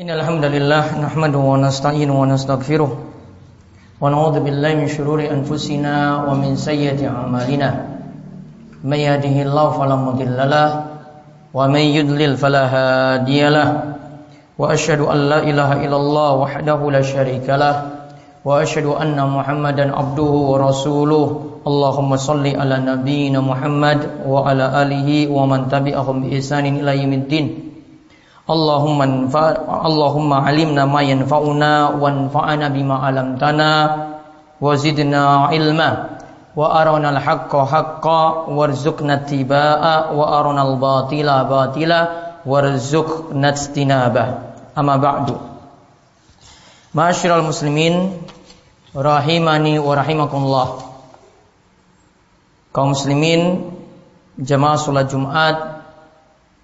إن الحمد لله نحمده ونستعينه ونستغفره ونعوذ بالله من شرور أنفسنا ومن سيئة أعمالنا من يهده الله فلا مضل له ومن يضلل فلا هادي له وأشهد أن لا إله إلا الله وحده لا شريك له وأشهد أن محمدا عبده ورسوله اللهم صل على نبينا محمد وعلى آله ومن تبعهم بإحسان إلى يوم الدين Allahumma anfa Allahumma alimna ma yanfa'una wanfa'na bima 'alamtana wa zidna ilma wa arana al-haqqa haqqa warzuqna tibaa wa arana al-batila batila warzuqna istinaba amma ba'du. Ma'asyiral muslimin rahimani wa rahimakumullah. Kaum muslimin jamaah salat Jumat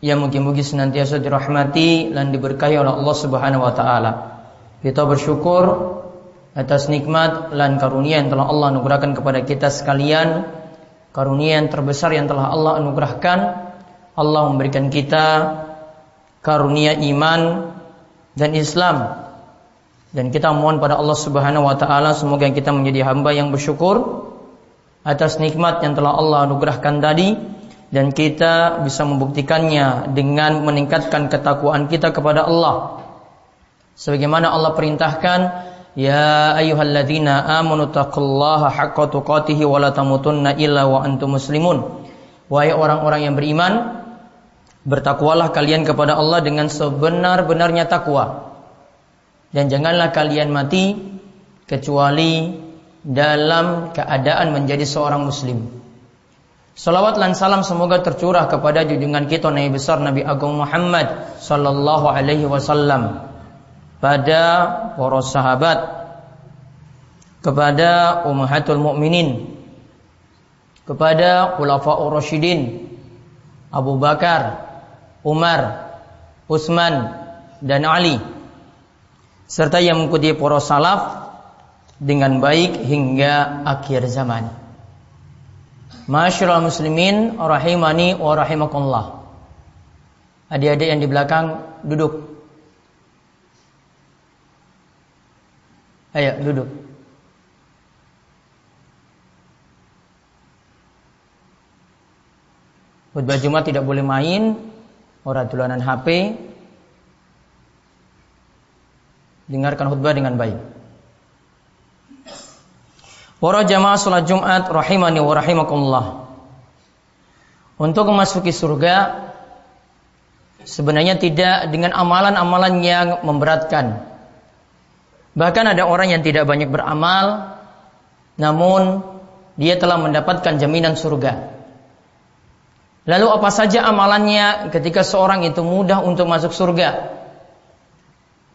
yang mungkin-mungkin senantiasa dirahmati dan diberkahi oleh Allah Subhanahu wa taala. Kita bersyukur atas nikmat dan karunia yang telah Allah anugerahkan kepada kita sekalian. Karunia yang terbesar yang telah Allah anugerahkan. Allah memberikan kita karunia iman dan Islam dan kita mohon pada Allah Subhanahu wa taala semoga kita menjadi hamba yang bersyukur atas nikmat yang telah Allah anugerahkan tadi dan kita bisa membuktikannya dengan meningkatkan ketakwaan kita kepada Allah. Sebagaimana Allah perintahkan, "Ya ayyuhalladzina amanu taqullaha haqqa tuqatih wa la tamutunna illa wa antum muslimun." Wahai orang-orang yang beriman, bertakwalah kalian kepada Allah dengan sebenar-benarnya takwa dan janganlah kalian mati kecuali dalam keadaan menjadi seorang muslim. Salawat dan salam semoga tercurah kepada junjungan kita Nabi besar Nabi Agung Muhammad sallallahu alaihi wasallam pada para sahabat kepada ummahatul mukminin kepada khulafaur rasyidin Abu Bakar, Umar, Utsman dan Ali serta yang mengikuti para salaf dengan baik hingga akhir zaman. Masyaallah muslimin rahimani wa rahimakumullah. Adik-adik yang di belakang duduk. Ayo duduk. Khutbah Jumat tidak boleh main, orang tulanan HP, dengarkan khutbah dengan baik. Para jamaah salat Jumat rahimani wa rahimakumullah. Untuk memasuki surga sebenarnya tidak dengan amalan-amalan yang memberatkan. Bahkan ada orang yang tidak banyak beramal namun dia telah mendapatkan jaminan surga. Lalu apa saja amalannya ketika seorang itu mudah untuk masuk surga?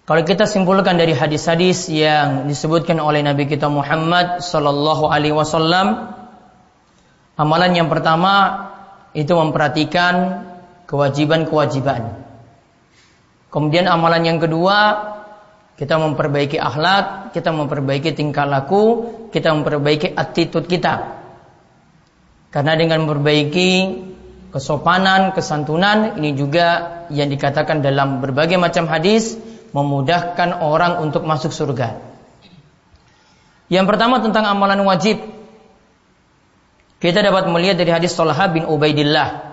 Kalau kita simpulkan dari hadis-hadis yang disebutkan oleh Nabi kita Muhammad sallallahu alaihi wasallam, amalan yang pertama itu memperhatikan kewajiban-kewajiban. Kemudian amalan yang kedua, kita memperbaiki akhlak, kita memperbaiki tingkah laku, kita memperbaiki attitude kita. Karena dengan memperbaiki kesopanan, kesantunan, ini juga yang dikatakan dalam berbagai macam hadis, memudahkan orang untuk masuk surga. Yang pertama tentang amalan wajib. Kita dapat melihat dari hadis Talha bin Ubaidillah.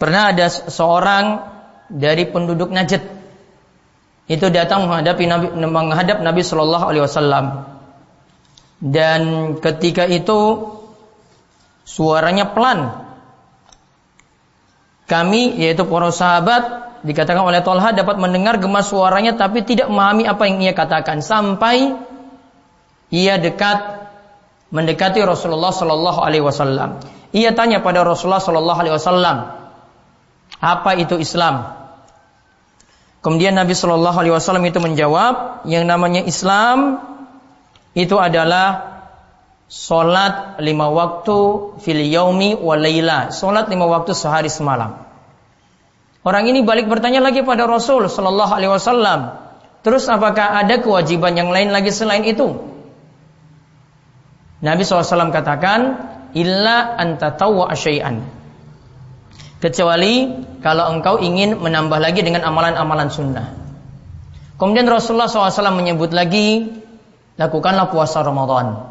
Pernah ada seorang dari penduduk Najd itu datang menghadapi Nabi menghadap Nabi Shallallahu alaihi wasallam. Dan ketika itu suaranya pelan. Kami yaitu para sahabat dikatakan oleh Tolha dapat mendengar gemas suaranya tapi tidak memahami apa yang ia katakan sampai ia dekat mendekati Rasulullah Shallallahu Alaihi Wasallam. Ia tanya pada Rasulullah Shallallahu Alaihi Wasallam, apa itu Islam? Kemudian Nabi Shallallahu Alaihi Wasallam itu menjawab, yang namanya Islam itu adalah solat lima waktu fil yaumi wa solat lima waktu sehari semalam. Orang ini balik bertanya lagi pada Rasul Shallallahu Alaihi Wasallam. Terus apakah ada kewajiban yang lain lagi selain itu? Nabi SAW katakan, illa anta tawwa asyai'an. Kecuali kalau engkau ingin menambah lagi dengan amalan-amalan sunnah. Kemudian Rasulullah SAW menyebut lagi, lakukanlah puasa Ramadan.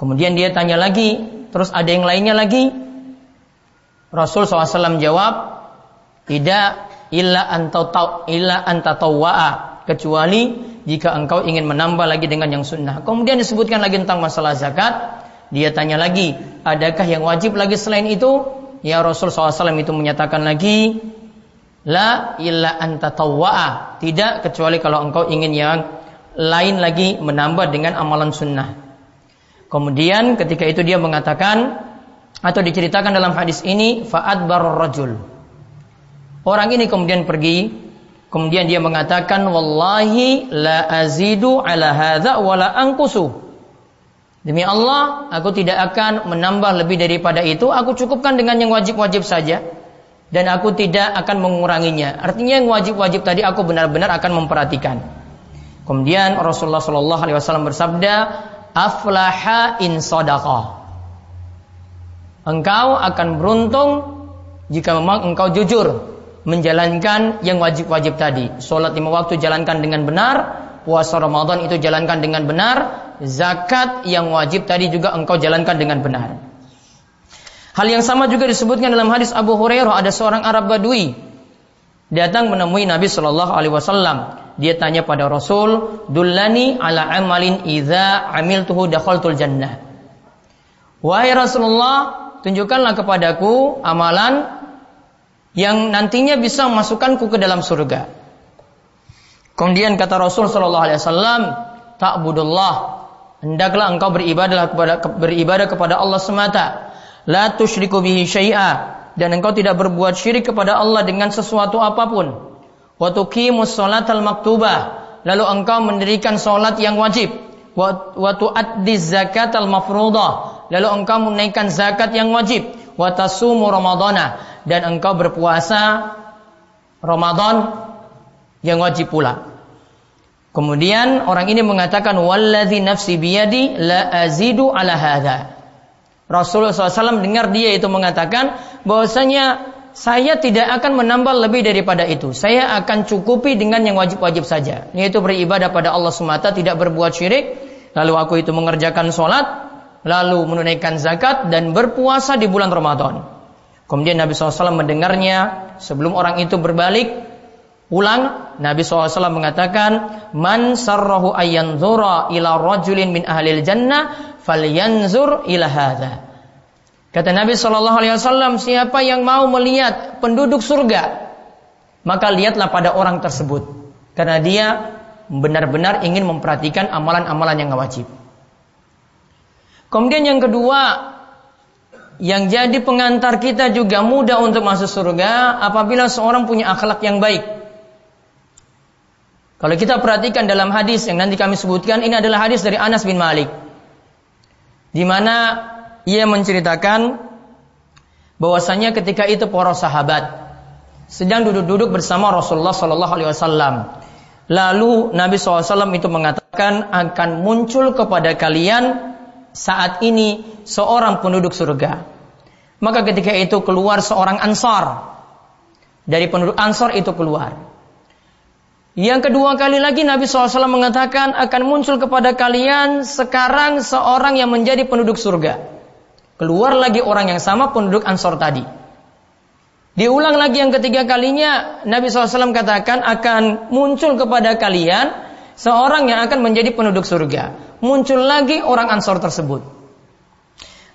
Kemudian dia tanya lagi, terus ada yang lainnya lagi? Rasul SAW jawab, tidak illa anta illa anta kecuali jika engkau ingin menambah lagi dengan yang sunnah. Kemudian disebutkan lagi tentang masalah zakat. Dia tanya lagi, adakah yang wajib lagi selain itu? Ya Rasul SAW itu menyatakan lagi, La illa anta tawwa'a. Tidak kecuali kalau engkau ingin yang lain lagi menambah dengan amalan sunnah. Kemudian ketika itu dia mengatakan atau diceritakan dalam hadis ini fa'ad rajul. Orang ini kemudian pergi kemudian dia mengatakan wallahi la azidu ala hadza wala anqusu. Demi Allah, aku tidak akan menambah lebih daripada itu, aku cukupkan dengan yang wajib-wajib saja dan aku tidak akan menguranginya. Artinya yang wajib-wajib tadi aku benar-benar akan memperhatikan. Kemudian Rasulullah Shallallahu Alaihi Wasallam bersabda, aflaha in sadaqah. Engkau akan beruntung jika memang engkau jujur menjalankan yang wajib-wajib tadi. Sholat lima waktu jalankan dengan benar, puasa Ramadan itu jalankan dengan benar, zakat yang wajib tadi juga engkau jalankan dengan benar. Hal yang sama juga disebutkan dalam hadis Abu Hurairah ada seorang Arab Badui datang menemui Nabi Shallallahu Alaihi Wasallam. Dia tanya pada Rasul, "Dullani ala amalin idza amiltuhu dakhaltul jannah." Wahai Rasulullah, tunjukkanlah kepadaku amalan yang nantinya bisa memasukkanku ke dalam surga. Kemudian kata Rasul Shallallahu Alaihi Wasallam, "Ta'budullah." Hendaklah engkau beribadah kepada beribadah kepada Allah semata La tusyriku bihi syai'a dan engkau tidak berbuat syirik kepada Allah dengan sesuatu apa pun. Wa tuqimus sholatal maktubah lalu engkau mendirikan salat yang wajib. Wa tuaddiz zakatal mafruḍah lalu engkau menaikkan zakat yang wajib. Wa ramadana dan engkau berpuasa Ramadan yang wajib pula. Kemudian orang ini mengatakan walladzi nafsi biyadi la azidu ala hadza. Rasulullah SAW dengar dia itu mengatakan bahwasanya saya tidak akan menambah lebih daripada itu. Saya akan cukupi dengan yang wajib-wajib saja. Yaitu beribadah pada Allah semata, tidak berbuat syirik. Lalu aku itu mengerjakan sholat, lalu menunaikan zakat dan berpuasa di bulan Ramadan. Kemudian Nabi SAW mendengarnya sebelum orang itu berbalik ulang Nabi SAW mengatakan man sarrahu ayyanzura ila rajulin min ahlil jannah falyanzur ila hadza. Kata Nabi Shallallahu Alaihi Wasallam, siapa yang mau melihat penduduk surga, maka lihatlah pada orang tersebut, karena dia benar-benar ingin memperhatikan amalan-amalan yang wajib. Kemudian yang kedua, yang jadi pengantar kita juga mudah untuk masuk surga apabila seorang punya akhlak yang baik. Kalau kita perhatikan dalam hadis yang nanti kami sebutkan, ini adalah hadis dari Anas bin Malik di mana ia menceritakan bahwasanya ketika itu para sahabat sedang duduk-duduk bersama Rasulullah Shallallahu Alaihi Wasallam. Lalu Nabi SAW itu mengatakan akan muncul kepada kalian saat ini seorang penduduk surga. Maka ketika itu keluar seorang ansar. Dari penduduk ansar itu keluar. Yang kedua kali lagi Nabi SAW mengatakan akan muncul kepada kalian sekarang seorang yang menjadi penduduk surga. Keluar lagi orang yang sama penduduk Ansor tadi. Diulang lagi yang ketiga kalinya Nabi SAW katakan akan muncul kepada kalian seorang yang akan menjadi penduduk surga. Muncul lagi orang Ansor tersebut.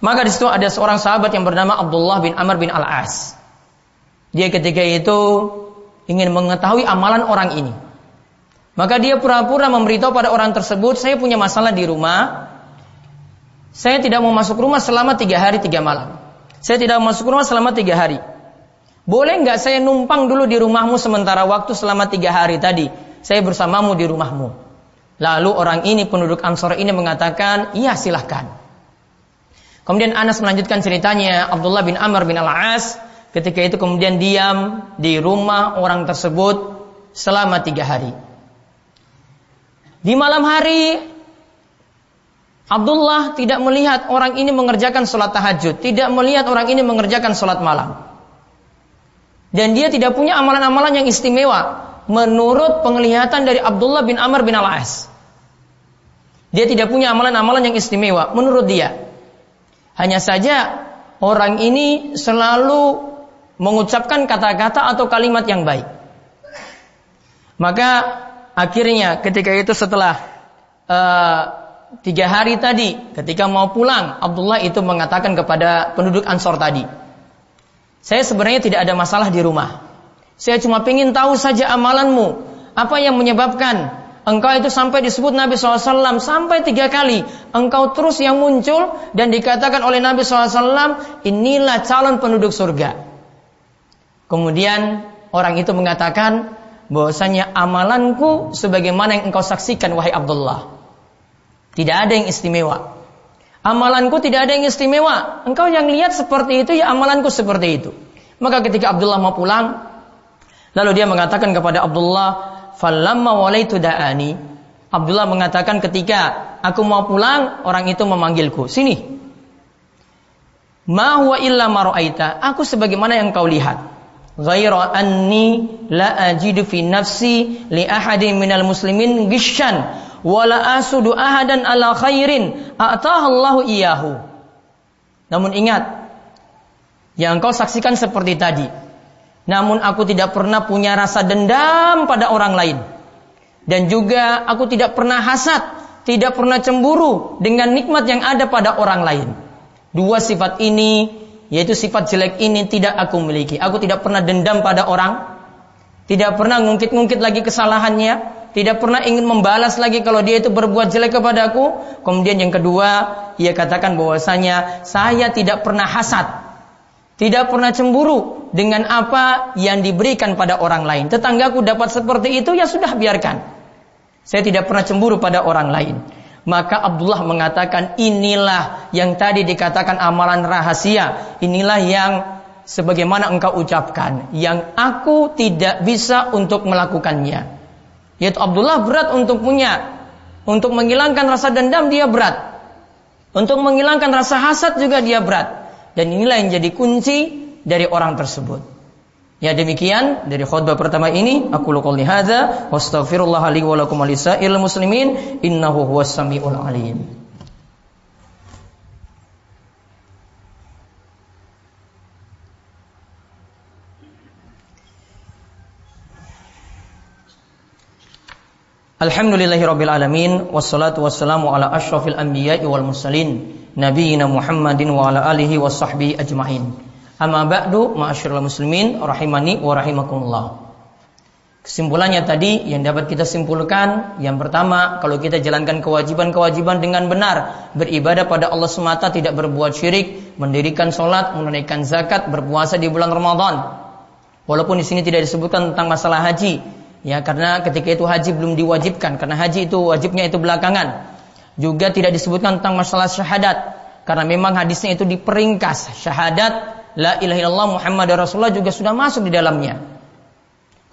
Maka di situ ada seorang sahabat yang bernama Abdullah bin Amr bin Al-As. Dia ketika itu ingin mengetahui amalan orang ini. Maka dia pura-pura memberitahu pada orang tersebut, saya punya masalah di rumah. Saya tidak mau masuk rumah selama tiga hari tiga malam. Saya tidak mau masuk rumah selama tiga hari. Boleh nggak saya numpang dulu di rumahmu sementara waktu selama tiga hari tadi? Saya bersamamu di rumahmu. Lalu orang ini penduduk Ansor ini mengatakan, iya silahkan. Kemudian Anas melanjutkan ceritanya, Abdullah bin Amr bin Al-As ketika itu kemudian diam di rumah orang tersebut selama tiga hari. Di malam hari Abdullah tidak melihat orang ini mengerjakan sholat tahajud, tidak melihat orang ini mengerjakan sholat malam. Dan dia tidak punya amalan-amalan yang istimewa. Menurut penglihatan dari Abdullah bin Amr bin Al-As. Dia tidak punya amalan-amalan yang istimewa menurut dia. Hanya saja orang ini selalu mengucapkan kata-kata atau kalimat yang baik. Maka akhirnya ketika itu setelah uh, tiga hari tadi, ketika mau pulang, Abdullah itu mengatakan kepada penduduk Ansor tadi, saya sebenarnya tidak ada masalah di rumah. Saya cuma ingin tahu saja amalanmu. Apa yang menyebabkan engkau itu sampai disebut Nabi SAW sampai tiga kali. Engkau terus yang muncul dan dikatakan oleh Nabi SAW, inilah calon penduduk surga. Kemudian orang itu mengatakan bahwasanya amalanku sebagaimana yang engkau saksikan wahai Abdullah. Tidak ada yang istimewa. Amalanku tidak ada yang istimewa. Engkau yang lihat seperti itu ya amalanku seperti itu. Maka ketika Abdullah mau pulang, Lalu dia mengatakan kepada Abdullah, "Falamma walaitu da'ani." Abdullah mengatakan ketika aku mau pulang, orang itu memanggilku, "Sini." Ma huwa illa ma Aku sebagaimana yang kau lihat. Ghaira anni la ajidu fi nafsi li ahadin minal muslimin gishan wa la asudu ahadan ala khairin a'taha Allahu iyahu. Namun ingat, yang kau saksikan seperti tadi, namun aku tidak pernah punya rasa dendam pada orang lain. Dan juga aku tidak pernah hasad, tidak pernah cemburu dengan nikmat yang ada pada orang lain. Dua sifat ini, yaitu sifat jelek ini tidak aku miliki. Aku tidak pernah dendam pada orang, tidak pernah ngungkit-ngungkit lagi kesalahannya, tidak pernah ingin membalas lagi kalau dia itu berbuat jelek kepadaku. Kemudian yang kedua, ia katakan bahwasanya saya tidak pernah hasad, tidak pernah cemburu dengan apa yang diberikan pada orang lain. Tetanggaku dapat seperti itu, ya sudah biarkan. Saya tidak pernah cemburu pada orang lain. Maka Abdullah mengatakan inilah yang tadi dikatakan amalan rahasia. Inilah yang sebagaimana engkau ucapkan. Yang aku tidak bisa untuk melakukannya. Yaitu Abdullah berat untuk punya. Untuk menghilangkan rasa dendam dia berat. Untuk menghilangkan rasa hasad juga dia berat. Dan inilah yang jadi kunci dari orang tersebut. Ya demikian dari khutbah pertama ini aku qouli hadza wastaghfirullah li wa lakum muslimin innahu huwas samiul alim. Alhamdulillahirabbil alamin wassalatu wassalamu ala asyrafil anbiya'i wal mursalin nabiyina Muhammadin wa ala alihi wa sahbihi ajmain. Amma ba'du ma'asyiral muslimin rahimani wa rahimakumullah. Kesimpulannya tadi yang dapat kita simpulkan yang pertama kalau kita jalankan kewajiban-kewajiban dengan benar beribadah pada Allah semata tidak berbuat syirik mendirikan sholat menunaikan zakat berpuasa di bulan Ramadan walaupun di sini tidak disebutkan tentang masalah haji ya karena ketika itu haji belum diwajibkan karena haji itu wajibnya itu belakangan juga tidak disebutkan tentang masalah syahadat karena memang hadisnya itu diperingkas syahadat la ilaha illallah Muhammad Rasulullah juga sudah masuk di dalamnya.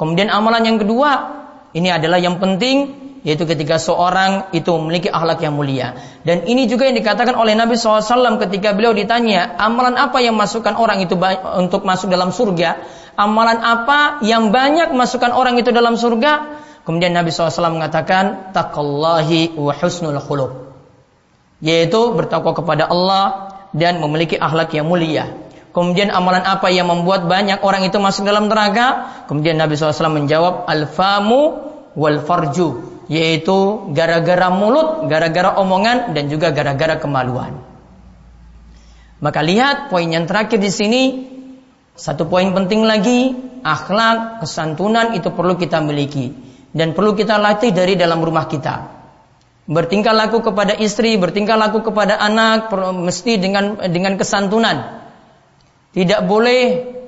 Kemudian amalan yang kedua ini adalah yang penting yaitu ketika seorang itu memiliki akhlak yang mulia. Dan ini juga yang dikatakan oleh Nabi SAW ketika beliau ditanya, amalan apa yang masukkan orang itu untuk masuk dalam surga? Amalan apa yang banyak masukkan orang itu dalam surga? Kemudian Nabi SAW mengatakan taqallahi wa husnul khuluq. Yaitu bertakwa kepada Allah dan memiliki akhlak yang mulia. Kemudian amalan apa yang membuat banyak orang itu masuk dalam neraka? Kemudian Nabi SAW menjawab al-famu wal farju. Yaitu gara-gara mulut, gara-gara omongan dan juga gara-gara kemaluan. Maka lihat poin yang terakhir di sini satu poin penting lagi, akhlak, kesantunan itu perlu kita miliki dan perlu kita latih dari dalam rumah kita. Bertingkah laku kepada istri, bertingkah laku kepada anak mesti dengan dengan kesantunan. Tidak boleh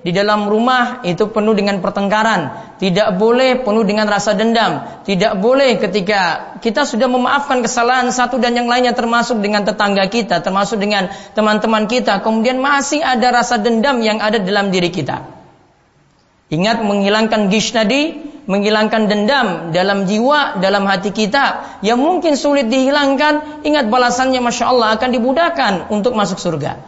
di dalam rumah itu penuh dengan pertengkaran, tidak boleh penuh dengan rasa dendam, tidak boleh ketika kita sudah memaafkan kesalahan satu dan yang lainnya termasuk dengan tetangga kita, termasuk dengan teman-teman kita, kemudian masih ada rasa dendam yang ada dalam diri kita. Ingat menghilangkan gish tadi menghilangkan dendam dalam jiwa, dalam hati kita yang mungkin sulit dihilangkan, ingat balasannya Masya Allah akan dimudahkan untuk masuk surga.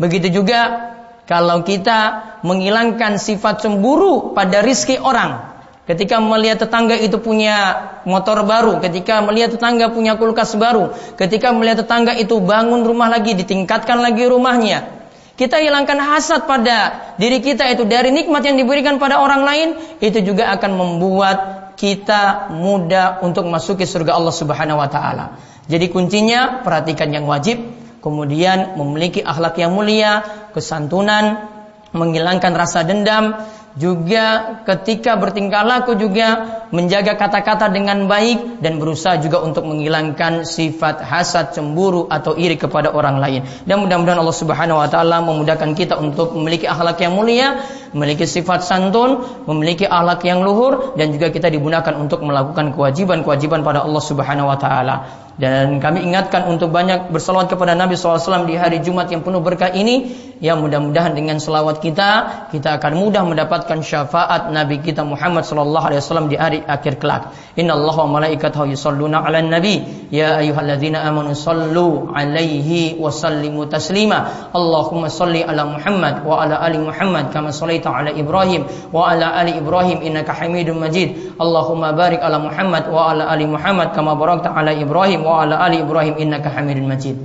Begitu juga kalau kita menghilangkan sifat cemburu pada rizki orang. ketika melihat tetangga itu punya motor baru, ketika melihat tetangga punya kulkas baru, ketika melihat tetangga itu bangun rumah lagi, ditingkatkan lagi rumahnya. Kita hilangkan hasad pada diri kita itu dari nikmat yang diberikan pada orang lain, itu juga akan membuat kita mudah untuk masuki surga Allah Subhanahu wa taala. Jadi kuncinya perhatikan yang wajib, kemudian memiliki akhlak yang mulia, kesantunan, menghilangkan rasa dendam, juga ketika bertingkah laku juga menjaga kata-kata dengan baik dan berusaha juga untuk menghilangkan sifat hasad, cemburu atau iri kepada orang lain. Dan mudah-mudahan Allah Subhanahu wa taala memudahkan kita untuk memiliki akhlak yang mulia, memiliki sifat santun, memiliki akhlak yang luhur dan juga kita digunakan untuk melakukan kewajiban-kewajiban pada Allah Subhanahu wa taala. Dan kami ingatkan untuk banyak bersalawat kepada Nabi SAW di hari Jumat yang penuh berkah ini. Ya mudah-mudahan dengan selawat kita, kita akan mudah mendapatkan syafaat Nabi kita Muhammad SAW di hari akhir kelak. Inna Allah wa malaikatahu yusalluna ala nabi. Ya ayuhalladzina amanu sallu alaihi wa sallimu taslima. Allahumma salli ala Muhammad wa ala ali Muhammad kama sallaita ala Ibrahim wa ala ali Ibrahim innaka hamidun majid. Allahumma barik ala Muhammad wa ala ali Muhammad kama barakta ala Ibrahim wa ala ali Ibrahim innaka Hamidul Majid.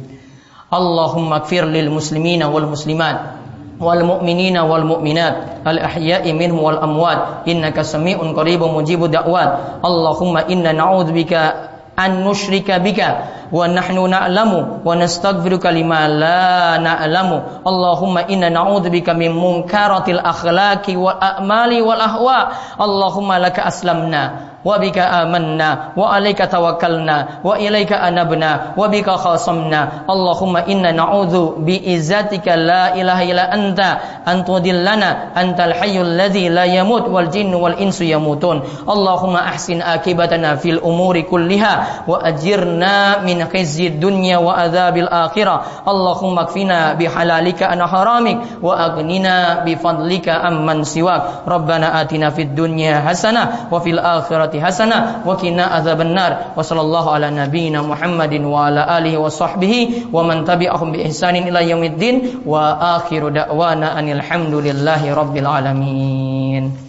Allahumma kfir lil muslimina wal muslimat wal mu'minina wal mu'minat al ahya'i minhum wal amwat. Innaka sami'un qaribun mujibud da'wat. Allahumma inna na'udzubika an bika wa nahnu na'lamu wa nastaghfiruka lima la na'lamu. Allahumma inna na'udzubika min munkaratil akhlaqi wal a'mali wal ahwa. Allahumma laka aslamna وبك آمنا وعليك توكلنا وإليك أنبنا وبك خاصمنا. اللهم إنا نعوذ بإزاتك لا إله إلا أنت أن تضلنا أنت الحي الذي لا يموت والجن والإنس يموتون. اللهم أحسن آكبتنا في الأمور كلها وأجرنا من خزي الدنيا وعذاب الآخرة. اللهم اكفنا بحلالك عن حرامك وأغننا بفضلك عمن سواك. ربنا آتنا في الدنيا حسنة وفي الآخرة hasanah wa qina adzabannar wa sallallahu ala nabiyyina Muhammadin wa ala alihi wa sahbihi wa man tabi'ahum bi ihsanin ila yaumiddin wa akhiru da'wana anil hamdulillahi rabbil alamin